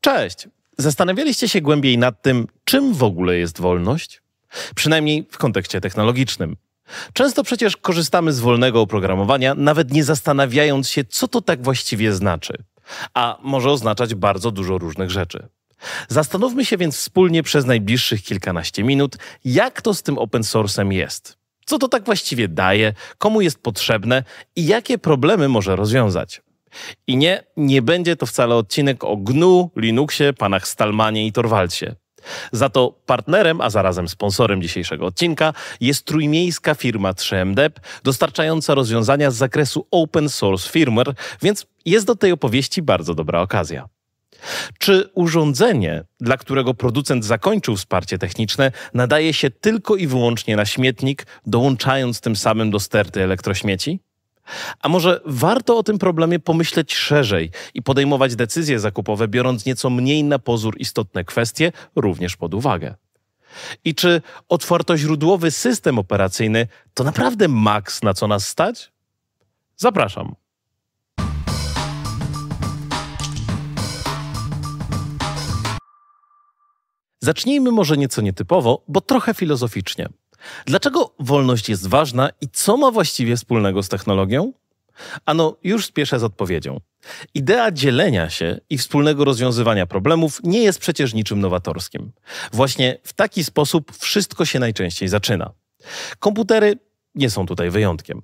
Cześć! Zastanawialiście się głębiej nad tym, czym w ogóle jest wolność? Przynajmniej w kontekście technologicznym. Często przecież korzystamy z wolnego oprogramowania, nawet nie zastanawiając się, co to tak właściwie znaczy. A może oznaczać bardzo dużo różnych rzeczy. Zastanówmy się więc wspólnie przez najbliższych kilkanaście minut, jak to z tym open source'em jest. Co to tak właściwie daje, komu jest potrzebne i jakie problemy może rozwiązać. I nie, nie będzie to wcale odcinek o GNU, Linuxie, panach Stallmanie i Torwaldsie. Za to partnerem, a zarazem sponsorem dzisiejszego odcinka jest trójmiejska firma 3MDEP, dostarczająca rozwiązania z zakresu open source firmware, więc jest do tej opowieści bardzo dobra okazja. Czy urządzenie, dla którego producent zakończył wsparcie techniczne, nadaje się tylko i wyłącznie na śmietnik, dołączając tym samym do sterty elektrośmieci? A może warto o tym problemie pomyśleć szerzej i podejmować decyzje zakupowe, biorąc nieco mniej na pozór istotne kwestie również pod uwagę? I czy otwartoźródłowy system operacyjny to naprawdę maks, na co nas stać? Zapraszam. Zacznijmy może nieco nietypowo, bo trochę filozoficznie. Dlaczego wolność jest ważna i co ma właściwie wspólnego z technologią? Ano, już spieszę z odpowiedzią. Idea dzielenia się i wspólnego rozwiązywania problemów nie jest przecież niczym nowatorskim. Właśnie w taki sposób wszystko się najczęściej zaczyna. Komputery nie są tutaj wyjątkiem.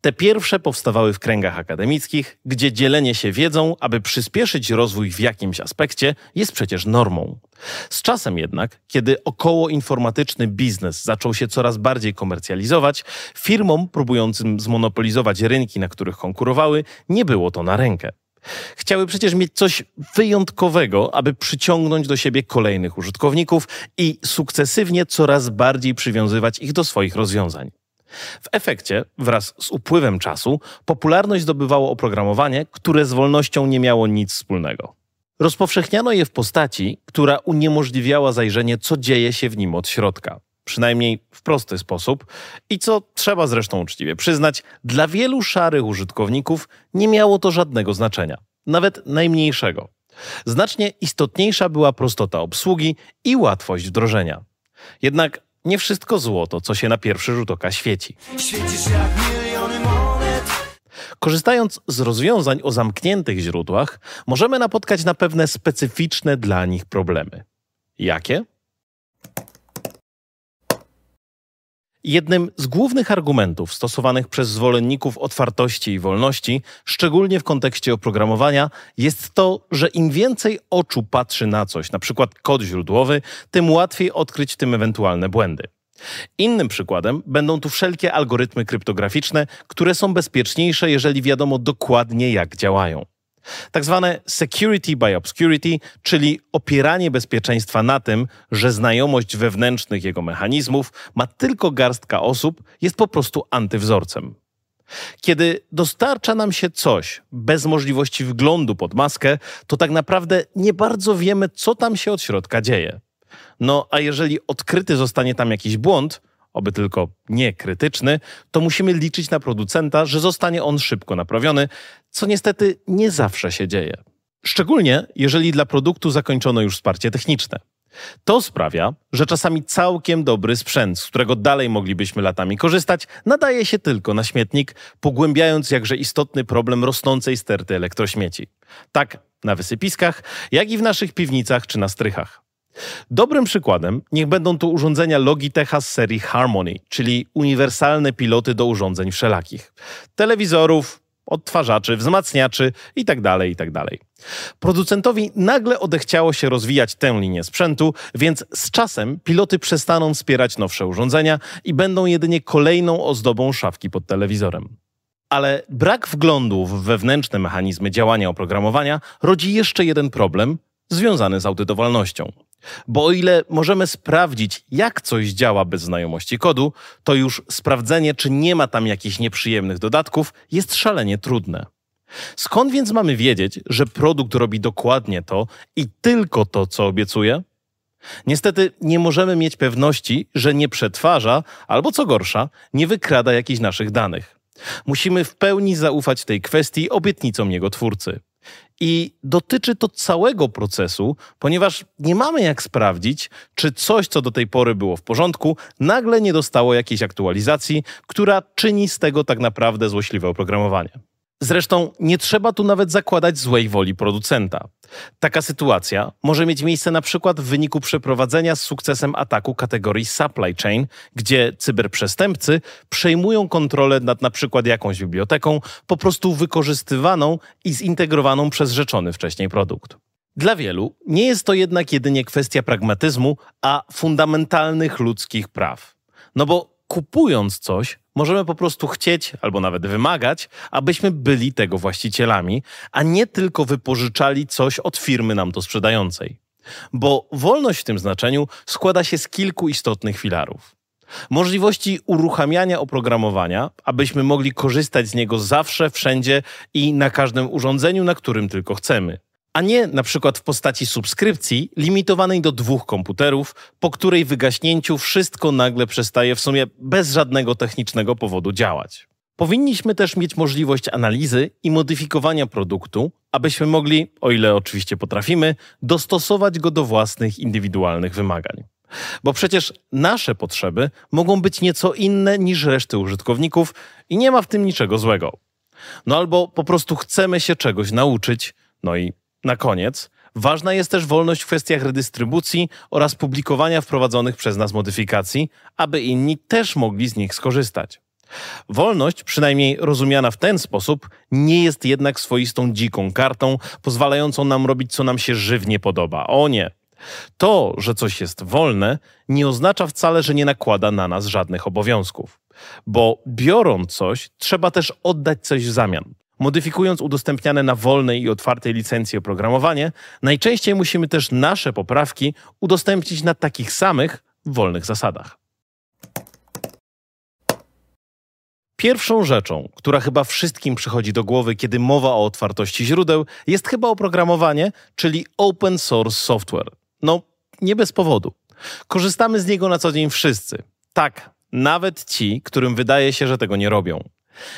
Te pierwsze powstawały w kręgach akademickich, gdzie dzielenie się wiedzą, aby przyspieszyć rozwój w jakimś aspekcie, jest przecież normą. Z czasem jednak, kiedy okołoinformatyczny biznes zaczął się coraz bardziej komercjalizować, firmom próbującym zmonopolizować rynki, na których konkurowały, nie było to na rękę. Chciały przecież mieć coś wyjątkowego, aby przyciągnąć do siebie kolejnych użytkowników i sukcesywnie coraz bardziej przywiązywać ich do swoich rozwiązań. W efekcie, wraz z upływem czasu, popularność zdobywało oprogramowanie, które z wolnością nie miało nic wspólnego. Rozpowszechniano je w postaci, która uniemożliwiała zajrzenie, co dzieje się w nim od środka. Przynajmniej w prosty sposób i co trzeba zresztą uczciwie przyznać, dla wielu szarych użytkowników nie miało to żadnego znaczenia, nawet najmniejszego. Znacznie istotniejsza była prostota obsługi i łatwość wdrożenia. Jednak nie wszystko złoto, co się na pierwszy rzut oka świeci. Świecisz jak miliony monet. Korzystając z rozwiązań o zamkniętych źródłach, możemy napotkać na pewne specyficzne dla nich problemy. Jakie? Jednym z głównych argumentów stosowanych przez zwolenników otwartości i wolności, szczególnie w kontekście oprogramowania, jest to, że im więcej oczu patrzy na coś, na przykład kod źródłowy, tym łatwiej odkryć tym ewentualne błędy. Innym przykładem będą tu wszelkie algorytmy kryptograficzne, które są bezpieczniejsze, jeżeli wiadomo dokładnie, jak działają. Tak zwane security by obscurity, czyli opieranie bezpieczeństwa na tym, że znajomość wewnętrznych jego mechanizmów ma tylko garstka osób, jest po prostu antywzorcem. Kiedy dostarcza nam się coś bez możliwości wglądu pod maskę, to tak naprawdę nie bardzo wiemy, co tam się od środka dzieje. No a jeżeli odkryty zostanie tam jakiś błąd, oby tylko nie krytyczny, to musimy liczyć na producenta, że zostanie on szybko naprawiony, co niestety nie zawsze się dzieje. Szczególnie jeżeli dla produktu zakończono już wsparcie techniczne. To sprawia, że czasami całkiem dobry sprzęt, z którego dalej moglibyśmy latami korzystać, nadaje się tylko na śmietnik, pogłębiając jakże istotny problem rosnącej sterty elektrośmieci. Tak na wysypiskach, jak i w naszych piwnicach czy na strychach. Dobrym przykładem niech będą tu urządzenia Logitecha z serii Harmony, czyli uniwersalne piloty do urządzeń wszelakich. Telewizorów, odtwarzaczy, wzmacniaczy itd., tak itd. Tak Producentowi nagle odechciało się rozwijać tę linię sprzętu, więc z czasem piloty przestaną wspierać nowsze urządzenia i będą jedynie kolejną ozdobą szafki pod telewizorem. Ale brak wglądu w wewnętrzne mechanizmy działania oprogramowania rodzi jeszcze jeden problem związany z audytowalnością. Bo o ile możemy sprawdzić, jak coś działa bez znajomości kodu, to już sprawdzenie, czy nie ma tam jakichś nieprzyjemnych dodatków, jest szalenie trudne. Skąd więc mamy wiedzieć, że produkt robi dokładnie to i tylko to, co obiecuje? Niestety nie możemy mieć pewności, że nie przetwarza, albo co gorsza, nie wykrada jakichś naszych danych. Musimy w pełni zaufać tej kwestii obietnicom jego twórcy. I dotyczy to całego procesu, ponieważ nie mamy jak sprawdzić, czy coś, co do tej pory było w porządku, nagle nie dostało jakiejś aktualizacji, która czyni z tego tak naprawdę złośliwe oprogramowanie. Zresztą nie trzeba tu nawet zakładać złej woli producenta. Taka sytuacja może mieć miejsce na przykład w wyniku przeprowadzenia z sukcesem ataku kategorii supply chain, gdzie cyberprzestępcy przejmują kontrolę nad na przykład jakąś biblioteką, po prostu wykorzystywaną i zintegrowaną przez rzeczony wcześniej produkt. Dla wielu nie jest to jednak jedynie kwestia pragmatyzmu, a fundamentalnych ludzkich praw. No bo kupując coś, możemy po prostu chcieć albo nawet wymagać, abyśmy byli tego właścicielami, a nie tylko wypożyczali coś od firmy nam to sprzedającej. Bo wolność w tym znaczeniu składa się z kilku istotnych filarów. Możliwości uruchamiania oprogramowania, abyśmy mogli korzystać z niego zawsze, wszędzie i na każdym urządzeniu, na którym tylko chcemy a nie na przykład w postaci subskrypcji limitowanej do dwóch komputerów, po której wygaśnięciu wszystko nagle przestaje w sumie bez żadnego technicznego powodu działać. Powinniśmy też mieć możliwość analizy i modyfikowania produktu, abyśmy mogli, o ile oczywiście potrafimy, dostosować go do własnych indywidualnych wymagań. Bo przecież nasze potrzeby mogą być nieco inne niż reszty użytkowników i nie ma w tym niczego złego. No albo po prostu chcemy się czegoś nauczyć, no i na koniec, ważna jest też wolność w kwestiach redystrybucji oraz publikowania wprowadzonych przez nas modyfikacji, aby inni też mogli z nich skorzystać. Wolność, przynajmniej rozumiana w ten sposób, nie jest jednak swoistą dziką kartą, pozwalającą nam robić, co nam się żywnie podoba. O nie! To, że coś jest wolne, nie oznacza wcale, że nie nakłada na nas żadnych obowiązków. Bo biorąc coś, trzeba też oddać coś w zamian. Modyfikując udostępniane na wolnej i otwartej licencji oprogramowanie, najczęściej musimy też nasze poprawki udostępnić na takich samych, wolnych zasadach. Pierwszą rzeczą, która chyba wszystkim przychodzi do głowy, kiedy mowa o otwartości źródeł, jest chyba oprogramowanie, czyli open source software. No, nie bez powodu. Korzystamy z niego na co dzień wszyscy. Tak, nawet ci, którym wydaje się, że tego nie robią.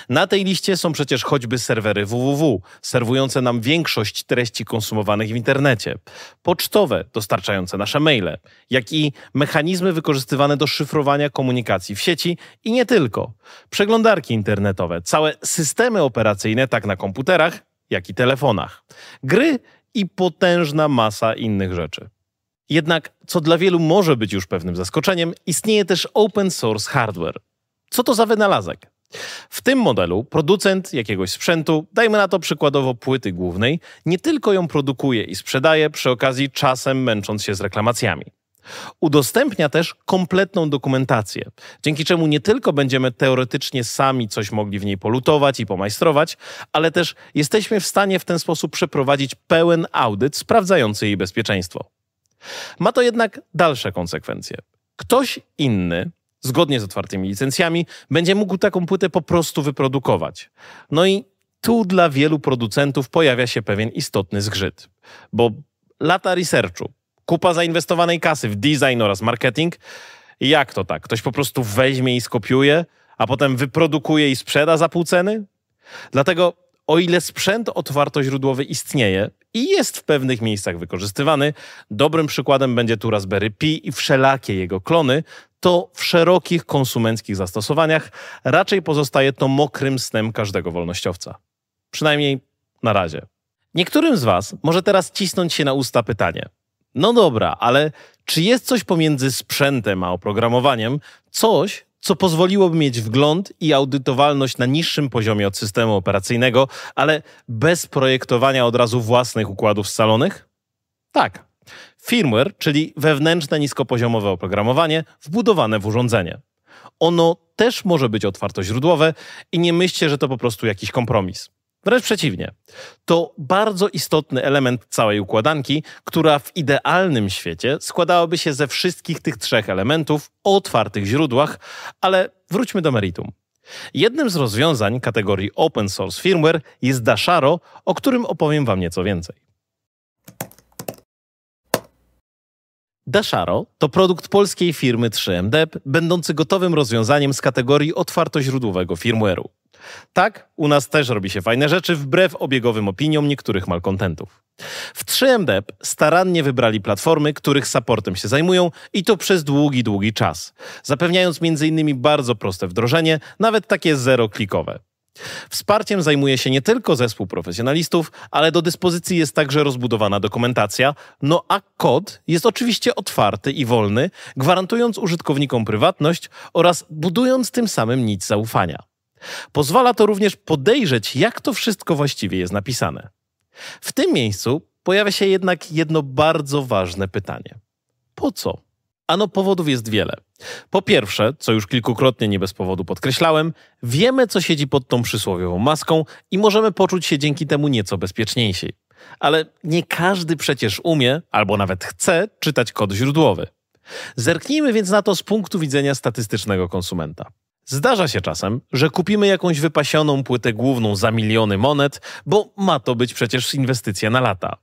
Na tej liście są przecież choćby serwery www, serwujące nam większość treści konsumowanych w internecie, pocztowe, dostarczające nasze maile, jak i mechanizmy wykorzystywane do szyfrowania komunikacji w sieci i nie tylko. Przeglądarki internetowe, całe systemy operacyjne, tak na komputerach, jak i telefonach, gry i potężna masa innych rzeczy. Jednak, co dla wielu może być już pewnym zaskoczeniem, istnieje też open source hardware. Co to za wynalazek? W tym modelu producent jakiegoś sprzętu, dajmy na to przykładowo płyty głównej, nie tylko ją produkuje i sprzedaje, przy okazji czasem męcząc się z reklamacjami. Udostępnia też kompletną dokumentację, dzięki czemu nie tylko będziemy teoretycznie sami coś mogli w niej polutować i pomajstrować, ale też jesteśmy w stanie w ten sposób przeprowadzić pełen audyt sprawdzający jej bezpieczeństwo. Ma to jednak dalsze konsekwencje. Ktoś inny zgodnie z otwartymi licencjami, będzie mógł taką płytę po prostu wyprodukować. No i tu dla wielu producentów pojawia się pewien istotny zgrzyt, bo lata researchu, kupa zainwestowanej kasy w design oraz marketing, jak to tak? Ktoś po prostu weźmie i skopiuje, a potem wyprodukuje i sprzeda za pół ceny? Dlatego o ile sprzęt otwartoźródłowy istnieje i jest w pewnych miejscach wykorzystywany, dobrym przykładem będzie tu Raspberry Pi i wszelakie jego klony, to w szerokich konsumenckich zastosowaniach raczej pozostaje to mokrym snem każdego wolnościowca. Przynajmniej na razie. Niektórym z Was może teraz cisnąć się na usta pytanie. No dobra, ale czy jest coś pomiędzy sprzętem a oprogramowaniem, coś, co pozwoliłoby mieć wgląd i audytowalność na niższym poziomie od systemu operacyjnego, ale bez projektowania od razu własnych układów scalonych? Tak. Firmware, czyli wewnętrzne niskopoziomowe oprogramowanie wbudowane w urządzenie. Ono też może być otwartoźródłowe i nie myślcie, że to po prostu jakiś kompromis. Wręcz przeciwnie. To bardzo istotny element całej układanki, która w idealnym świecie składałaby się ze wszystkich tych trzech elementów o otwartych źródłach, ale wróćmy do meritum. Jednym z rozwiązań kategorii open source firmware jest Dasharo, o którym opowiem Wam nieco więcej. Dasharo to produkt polskiej firmy 3MDEP, będący gotowym rozwiązaniem z kategorii otwartoźródłowego firmware'u. Tak, u nas też robi się fajne rzeczy wbrew obiegowym opiniom niektórych malkontentów. W 3MDEP starannie wybrali platformy, których supportem się zajmują i to przez długi, długi czas, zapewniając m.in. bardzo proste wdrożenie, nawet takie zero-klikowe. Wsparciem zajmuje się nie tylko zespół profesjonalistów, ale do dyspozycji jest także rozbudowana dokumentacja, no a kod jest oczywiście otwarty i wolny, gwarantując użytkownikom prywatność oraz budując tym samym nic zaufania. Pozwala to również podejrzeć, jak to wszystko właściwie jest napisane. W tym miejscu pojawia się jednak jedno bardzo ważne pytanie. Po co? Ano powodów jest wiele. Po pierwsze, co już kilkukrotnie nie bez powodu podkreślałem, wiemy, co siedzi pod tą przysłowiową maską i możemy poczuć się dzięki temu nieco bezpieczniejsi. Ale nie każdy przecież umie, albo nawet chce czytać kod źródłowy. Zerknijmy więc na to z punktu widzenia statystycznego konsumenta. Zdarza się czasem, że kupimy jakąś wypasioną płytę główną za miliony monet, bo ma to być przecież inwestycja na lata.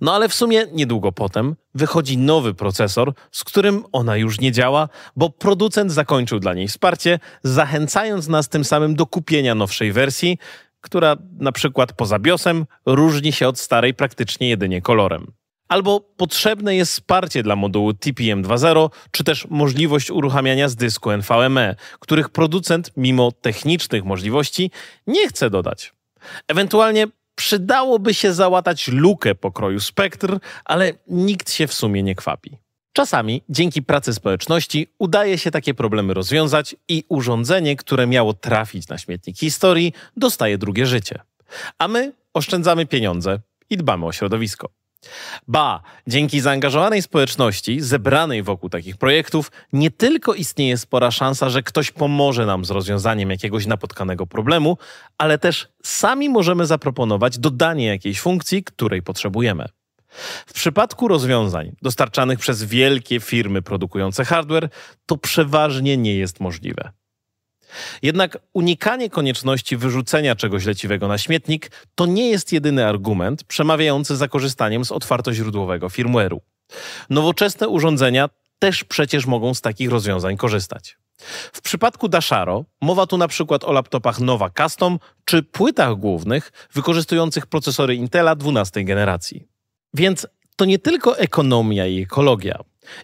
No ale w sumie niedługo potem wychodzi nowy procesor, z którym ona już nie działa, bo producent zakończył dla niej wsparcie, zachęcając nas tym samym do kupienia nowszej wersji, która na przykład poza BIOSem różni się od starej praktycznie jedynie kolorem. Albo potrzebne jest wsparcie dla modułu TPM 2.0, czy też możliwość uruchamiania z dysku NVMe, których producent, mimo technicznych możliwości, nie chce dodać. Ewentualnie przydałoby się załatać lukę pokroju spektr, ale nikt się w sumie nie kwapi. Czasami dzięki pracy społeczności udaje się takie problemy rozwiązać i urządzenie, które miało trafić na śmietnik historii, dostaje drugie życie. A my oszczędzamy pieniądze i dbamy o środowisko. Ba, dzięki zaangażowanej społeczności zebranej wokół takich projektów, nie tylko istnieje spora szansa, że ktoś pomoże nam z rozwiązaniem jakiegoś napotkanego problemu, ale też sami możemy zaproponować dodanie jakiejś funkcji, której potrzebujemy. W przypadku rozwiązań dostarczanych przez wielkie firmy produkujące hardware, to przeważnie nie jest możliwe. Jednak unikanie konieczności wyrzucenia czegoś leciwego na śmietnik to nie jest jedyny argument przemawiający za korzystaniem z otwartoźródłowego firmware'u. Nowoczesne urządzenia też przecież mogą z takich rozwiązań korzystać. W przypadku Dasharo mowa tu na przykład o laptopach Nova Custom czy płytach głównych wykorzystujących procesory Intela 12 generacji. Więc to nie tylko ekonomia i ekologia.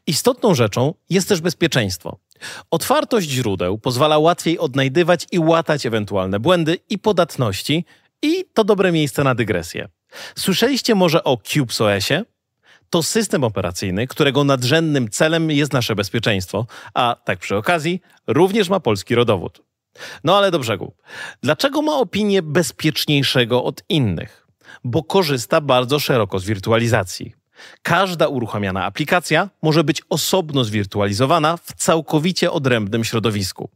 Istotną rzeczą jest też bezpieczeństwo. Otwartość źródeł pozwala łatwiej odnajdywać i łatać ewentualne błędy i podatności, i to dobre miejsce na dygresję. Słyszeliście może o CubeSOS-ie? To system operacyjny, którego nadrzędnym celem jest nasze bezpieczeństwo, a tak przy okazji również ma polski rodowód. No ale do brzegu. Dlaczego ma opinię bezpieczniejszego od innych? Bo korzysta bardzo szeroko z wirtualizacji. Każda uruchamiana aplikacja może być osobno zwirtualizowana w całkowicie odrębnym środowisku.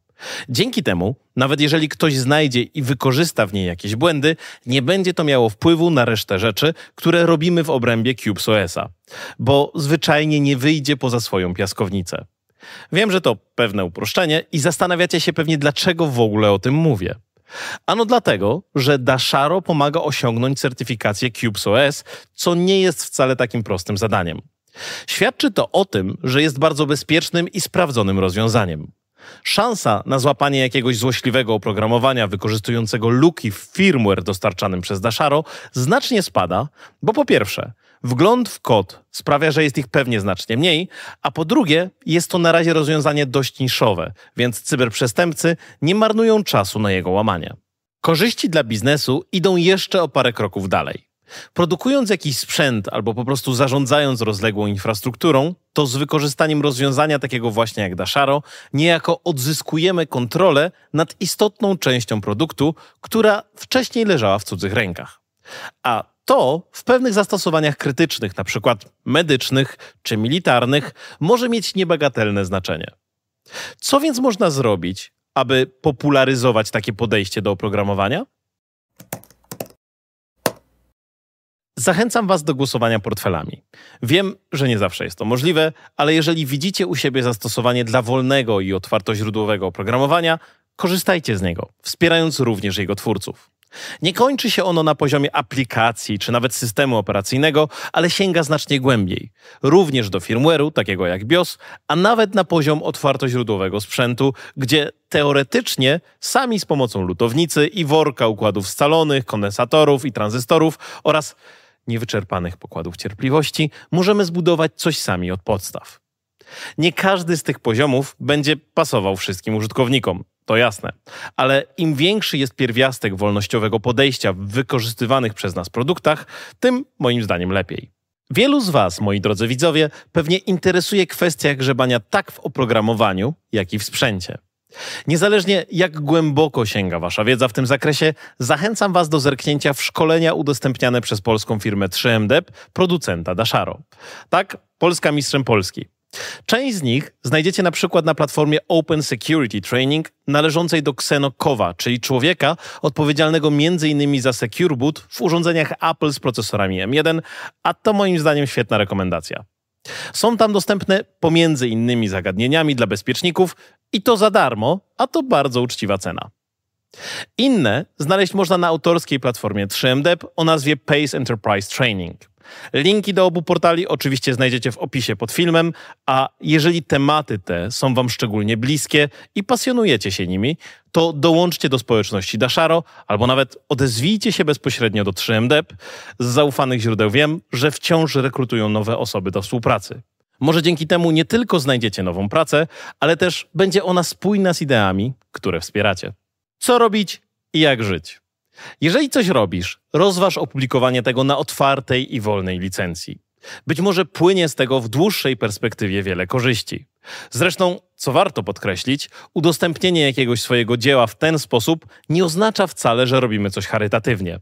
Dzięki temu, nawet jeżeli ktoś znajdzie i wykorzysta w niej jakieś błędy, nie będzie to miało wpływu na resztę rzeczy, które robimy w obrębie CubeSOS-a, bo zwyczajnie nie wyjdzie poza swoją piaskownicę. Wiem, że to pewne uproszczenie i zastanawiacie się pewnie, dlaczego w ogóle o tym mówię. Ano dlatego, że Dasharo pomaga osiągnąć certyfikację CubeSOS, co nie jest wcale takim prostym zadaniem. Świadczy to o tym, że jest bardzo bezpiecznym i sprawdzonym rozwiązaniem. Szansa na złapanie jakiegoś złośliwego oprogramowania wykorzystującego luki w firmware dostarczanym przez Dasharo znacznie spada, bo po pierwsze, Wgląd w kod sprawia, że jest ich pewnie znacznie mniej, a po drugie, jest to na razie rozwiązanie dość niszowe, więc cyberprzestępcy nie marnują czasu na jego łamanie. Korzyści dla biznesu idą jeszcze o parę kroków dalej. Produkując jakiś sprzęt albo po prostu zarządzając rozległą infrastrukturą, to z wykorzystaniem rozwiązania takiego właśnie jak Dasharo, niejako odzyskujemy kontrolę nad istotną częścią produktu, która wcześniej leżała w cudzych rękach. A to w pewnych zastosowaniach krytycznych, przykład medycznych czy militarnych, może mieć niebagatelne znaczenie. Co więc można zrobić, aby popularyzować takie podejście do oprogramowania? Zachęcam Was do głosowania portfelami. Wiem, że nie zawsze jest to możliwe, ale jeżeli widzicie u siebie zastosowanie dla wolnego i otwartoźródłowego oprogramowania, korzystajcie z niego, wspierając również jego twórców. Nie kończy się ono na poziomie aplikacji czy nawet systemu operacyjnego, ale sięga znacznie głębiej. Również do firmware'u, takiego jak BIOS, a nawet na poziom otwartoźródłowego sprzętu, gdzie teoretycznie sami z pomocą lutownicy i worka układów scalonych, kondensatorów i tranzystorów oraz niewyczerpanych pokładów cierpliwości możemy zbudować coś sami od podstaw. Nie każdy z tych poziomów będzie pasował wszystkim użytkownikom to jasne. Ale im większy jest pierwiastek wolnościowego podejścia w wykorzystywanych przez nas produktach, tym moim zdaniem lepiej. Wielu z Was, moi drodzy widzowie, pewnie interesuje kwestia grzebania tak w oprogramowaniu, jak i w sprzęcie. Niezależnie jak głęboko sięga Wasza wiedza w tym zakresie, zachęcam Was do zerknięcia w szkolenia udostępniane przez polską firmę 3MDEP, producenta Dasharo. Tak, Polska mistrzem Polski. Część z nich znajdziecie na przykład na platformie Open Security Training należącej do Xeno Kowa, czyli człowieka odpowiedzialnego m.in. za Secure Boot w urządzeniach Apple z procesorami M1, a to moim zdaniem świetna rekomendacja. Są tam dostępne pomiędzy innymi zagadnieniami dla bezpieczników i to za darmo, a to bardzo uczciwa cena. Inne znaleźć można na autorskiej platformie 3MDEP o nazwie Pace Enterprise Training. Linki do obu portali oczywiście znajdziecie w opisie pod filmem, a jeżeli tematy te są Wam szczególnie bliskie i pasjonujecie się nimi, to dołączcie do społeczności Dasharo albo nawet odezwijcie się bezpośrednio do 3MDEP. Z zaufanych źródeł wiem, że wciąż rekrutują nowe osoby do współpracy. Może dzięki temu nie tylko znajdziecie nową pracę, ale też będzie ona spójna z ideami, które wspieracie. Co robić i jak żyć? Jeżeli coś robisz, rozważ opublikowanie tego na otwartej i wolnej licencji. Być może płynie z tego w dłuższej perspektywie wiele korzyści. Zresztą, co warto podkreślić, udostępnienie jakiegoś swojego dzieła w ten sposób nie oznacza wcale, że robimy coś charytatywnie.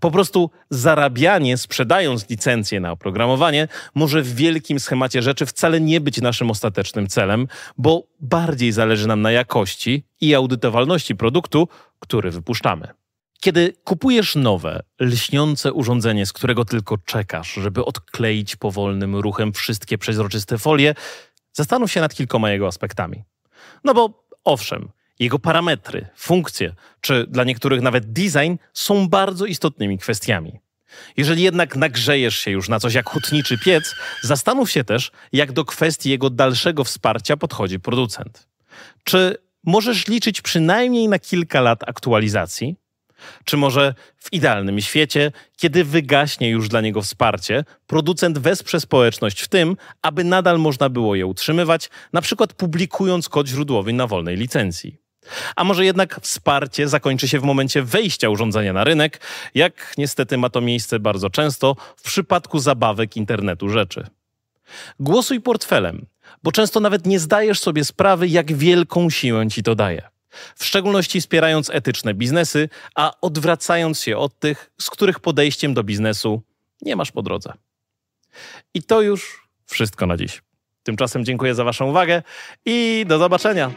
Po prostu zarabianie, sprzedając licencję na oprogramowanie, może w wielkim schemacie rzeczy wcale nie być naszym ostatecznym celem, bo bardziej zależy nam na jakości i audytowalności produktu, który wypuszczamy. Kiedy kupujesz nowe, lśniące urządzenie, z którego tylko czekasz, żeby odkleić powolnym ruchem wszystkie przezroczyste folie, zastanów się nad kilkoma jego aspektami. No bo owszem, jego parametry, funkcje, czy dla niektórych nawet design są bardzo istotnymi kwestiami. Jeżeli jednak nagrzejesz się już na coś jak hutniczy piec, zastanów się też, jak do kwestii jego dalszego wsparcia podchodzi producent. Czy możesz liczyć przynajmniej na kilka lat aktualizacji? Czy może w idealnym świecie, kiedy wygaśnie już dla niego wsparcie, producent wesprze społeczność w tym, aby nadal można było je utrzymywać, na przykład publikując kod źródłowy na wolnej licencji? A może jednak wsparcie zakończy się w momencie wejścia urządzenia na rynek, jak niestety ma to miejsce bardzo często w przypadku zabawek internetu rzeczy. Głosuj portfelem, bo często nawet nie zdajesz sobie sprawy, jak wielką siłę ci to daje w szczególności wspierając etyczne biznesy, a odwracając się od tych, z których podejściem do biznesu nie masz po drodze. I to już wszystko na dziś. Tymczasem dziękuję za Waszą uwagę i do zobaczenia.